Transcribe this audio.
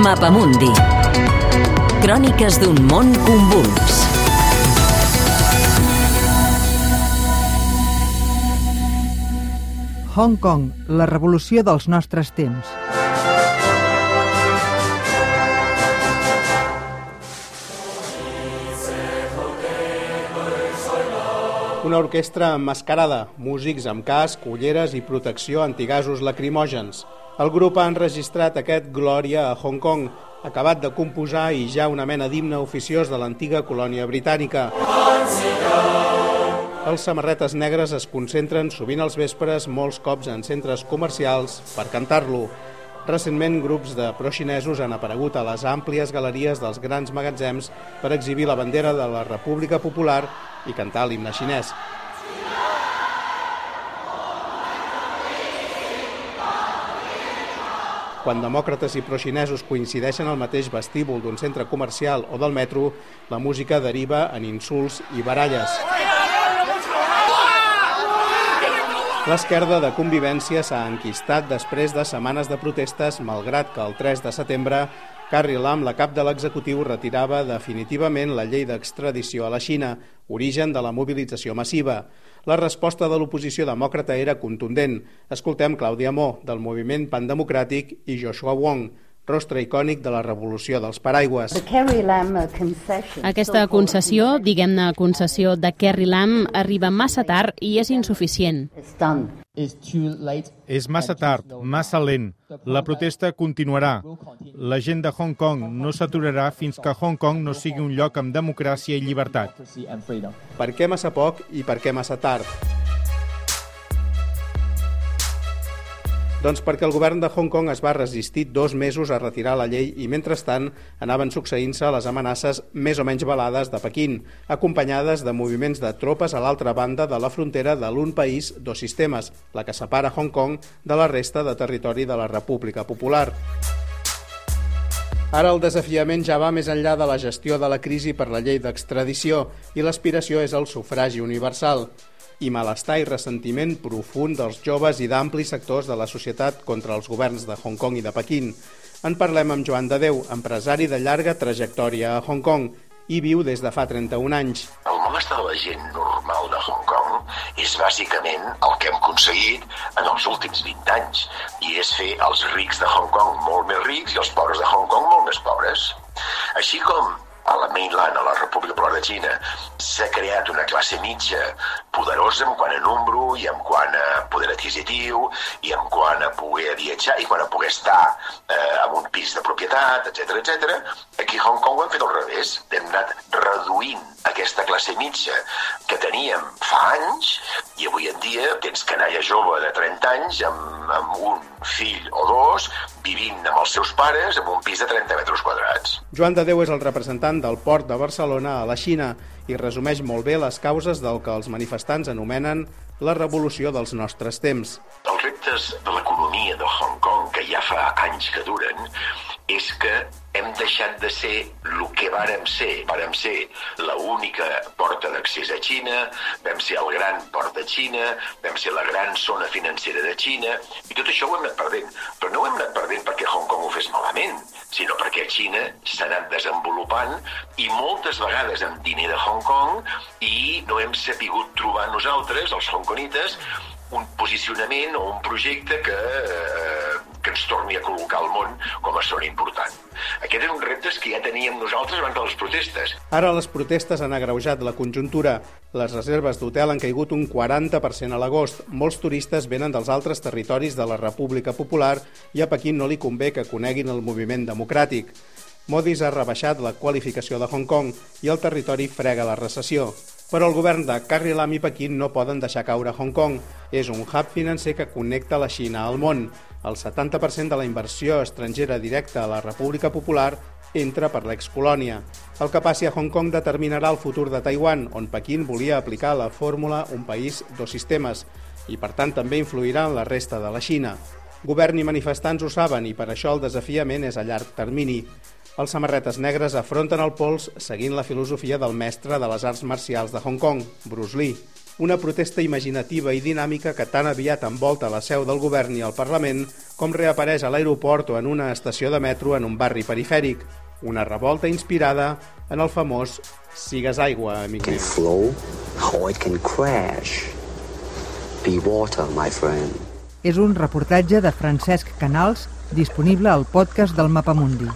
Mapamundi. Cròniques d'un món convuls. Hong Kong, la revolució dels nostres temps. Una orquestra emmascarada, músics amb casc, ulleres i protecció antigasos lacrimògens. El grup ha enregistrat aquest Glòria a Hong Kong, acabat de composar i ja una mena d'himne oficiós de l'antiga colònia britànica. Els samarretes negres es concentren sovint als vespres molts cops en centres comercials per cantar-lo. Recentment, grups de proxinesos han aparegut a les àmplies galeries dels grans magatzems per exhibir la bandera de la República Popular i cantar l'himne xinès. Quan demòcrates i proxinesos coincideixen al mateix vestíbul d'un centre comercial o del metro, la música deriva en insults i baralles. L'esquerda de convivència s'ha enquistat després de setmanes de protestes, malgrat que el 3 de setembre Carrie Lam, la cap de l'executiu, retirava definitivament la llei d'extradició a la Xina, origen de la mobilització massiva. La resposta de l'oposició demòcrata era contundent. Escoltem Clàudia Mo, del moviment Pandemocràtic, i Joshua Wong, rostre icònic de la revolució dels paraigües. Aquesta concessió, diguem-ne concessió de Kerry Lam, arriba massa tard i és insuficient. És massa tard, massa lent. La protesta continuarà. La gent de Hong Kong no s'aturarà fins que Hong Kong no sigui un lloc amb democràcia i llibertat. Per què massa poc i per què massa tard? Doncs perquè el govern de Hong Kong es va resistir dos mesos a retirar la llei i, mentrestant, anaven succeint-se les amenaces més o menys balades de Pequín, acompanyades de moviments de tropes a l'altra banda de la frontera de l'un país, dos sistemes, la que separa Hong Kong de la resta de territori de la República Popular. Ara el desafiament ja va més enllà de la gestió de la crisi per la llei d'extradició i l'aspiració és el sufragi universal i malestar i ressentiment profund dels joves i d'amplis sectors de la societat contra els governs de Hong Kong i de Pequín. En parlem amb Joan de Déu, empresari de llarga trajectòria a Hong Kong i viu des de fa 31 anys. El malestar de la gent normal és bàsicament el que hem aconseguit en els últims 20 anys i és fer els rics de Hong Kong molt més rics i els pobres de Hong Kong molt més pobres. Així com a la mainland, a la República Popular de Xina, s'ha creat una classe mitja poderosa en quant a número i en quant a poder adquisitiu i en quant a poder viatjar i quan a poder estar eh, en un pis de propietat, etc etc. Aquí a Hong Kong ho hem fet al revés. Hem anat reduint aquesta classe mitja que teníem fa anys i avui en dia tens canalla jove de 30 anys amb, amb un fill o dos vivint amb els seus pares en un pis de 30 metres quadrats. Joan de Déu és el representant del port de Barcelona a la Xina i resumeix molt bé les causes del que els manifestants anomenen la revolució dels nostres temps. Els reptes de l'economia de Hong Kong, que ja fa anys que duren, és que hem deixat de ser el que vàrem ser. Vàrem ser la única porta d'accés a Xina, vam ser el gran port de Xina, vam ser la gran zona financera de Xina, i tot això ho hem anat perdent. Però no ho hem anat perdent perquè Hong Kong ho fes malament, sinó perquè Xina s'ha anat desenvolupant i moltes vegades amb diner de Hong Kong i no hem sapigut trobar nosaltres, els hongkonites, un posicionament o un projecte que eh, que ens torni a col·locar al món com a zona important. Aquests eren reptes que ja teníem nosaltres abans de les protestes. Ara les protestes han agreujat la conjuntura. Les reserves d'hotel han caigut un 40% a l'agost. Molts turistes venen dels altres territoris de la República Popular i a Pequín no li convé que coneguin el moviment democràtic. Modis ha rebaixat la qualificació de Hong Kong i el territori frega la recessió. Però el govern de Carrie Lam i Pequín no poden deixar caure Hong Kong. És un hub financer que connecta la Xina al món. El 70% de la inversió estrangera directa a la República Popular entra per l'excolònia. El que passi a Hong Kong determinarà el futur de Taiwan, on Pequín volia aplicar la fórmula un país, dos sistemes, i per tant també influirà en la resta de la Xina. Govern i manifestants ho saben i per això el desafiament és a llarg termini. Els samarretes negres afronten el pols seguint la filosofia del mestre de les arts marcials de Hong Kong, Bruce Lee. una protesta imaginativa i dinàmica que tan aviat envolta la seu del govern i el Parlament com reapareix a l'aeroport o en una estació de metro en un barri perifèric. Una revolta inspirada en el famós Sigues aigua, amic can meu. flow, how it can crash. Be water, my friend. És un reportatge de Francesc Canals disponible al podcast del Mapamundi.